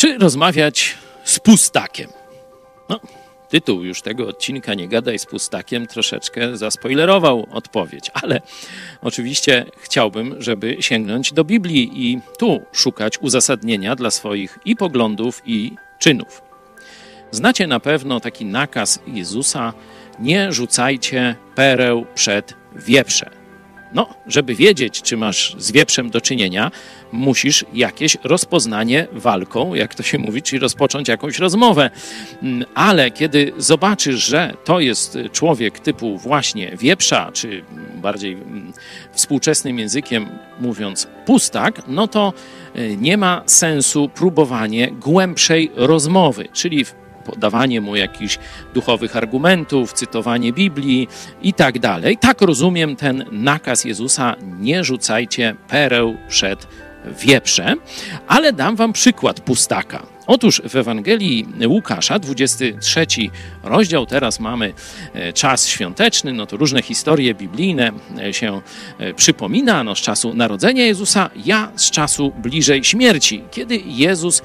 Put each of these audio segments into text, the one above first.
Czy rozmawiać z pustakiem? No, tytuł już tego odcinka Nie gadaj z pustakiem troszeczkę zaspoilerował odpowiedź, ale oczywiście chciałbym, żeby sięgnąć do Biblii i tu szukać uzasadnienia dla swoich i poglądów, i czynów. Znacie na pewno taki nakaz Jezusa: nie rzucajcie pereł przed wieprze. No, żeby wiedzieć, czy masz z wieprzem do czynienia, musisz jakieś rozpoznanie walką, jak to się mówi, czyli rozpocząć jakąś rozmowę. Mm, Ale kiedy zobaczysz, że to jest człowiek typu właśnie wieprza, czy bardziej mm, współczesnym językiem mówiąc pustak, no to y, nie ma sensu próbowanie głębszej rozmowy, czyli podawanie mu jakichś duchowych argumentów, cytowanie Biblii i tak dalej. Tak rozumiem ten nakaz Jezusa: nie rzucajcie pereł przed wieprze, ale dam wam przykład pustaka. Otóż w Ewangelii Łukasza, 23 rozdział, teraz mamy e, czas świąteczny, no to różne historie biblijne e, się e, przypomina, no z czasu narodzenia Jezusa, ja z czasu bliżej śmierci, kiedy Jezus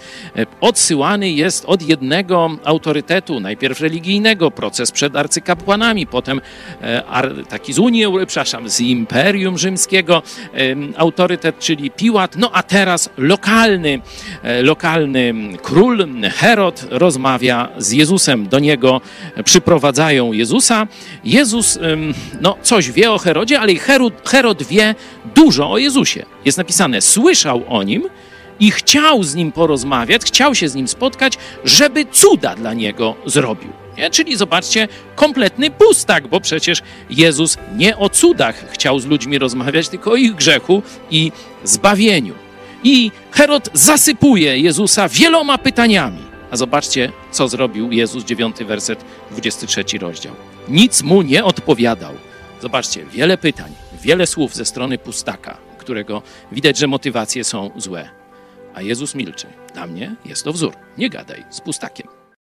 odsyłany jest od jednego autorytetu, najpierw religijnego, proces przed arcykapłanami, potem taki z Unii, przepraszam, z Imperium Rzymskiego, autorytet, czyli Piłat, no a teraz lokalny, lokalny król Herod rozmawia z Jezusem. Do niego przyprowadzają Jezusa. Jezus no, coś wie o Herodzie, ale Herod, Herod wie dużo o Jezusie. Jest napisane, słyszał o nim i chciał z nim porozmawiać, chciał się z nim spotkać, żeby cuda dla niego zrobił. Nie? Czyli zobaczcie, kompletny pustak, bo przecież Jezus nie o cudach chciał z ludźmi rozmawiać, tylko o ich grzechu i zbawieniu. I Herod zasypuje Jezusa wieloma pytaniami. A zobaczcie, co zrobił Jezus, 9 werset, 23 rozdział. Nic mu nie odpowiadał. Zobaczcie, wiele pytań, wiele słów ze strony pustaka, którego widać, że motywacje są złe. A Jezus milczy. Dla mnie jest to wzór. Nie gadaj z pustakiem.